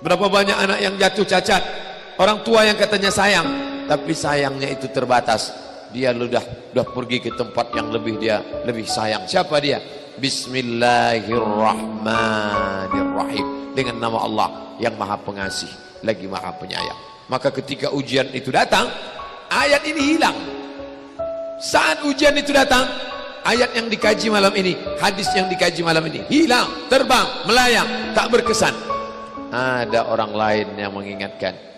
Berapa banyak anak yang jatuh cacat, orang tua yang katanya sayang, tapi sayangnya itu terbatas. Dia sudah sudah pergi ke tempat yang lebih dia lebih sayang. Siapa dia? Bismillahirrahmanirrahim. Dengan nama Allah yang Maha Pengasih lagi Maha Penyayang. Maka ketika ujian itu datang, ayat ini hilang. Saat ujian itu datang, ayat yang dikaji malam ini, hadis yang dikaji malam ini hilang, terbang, melayang, tak berkesan. Ada orang lain yang mengingatkan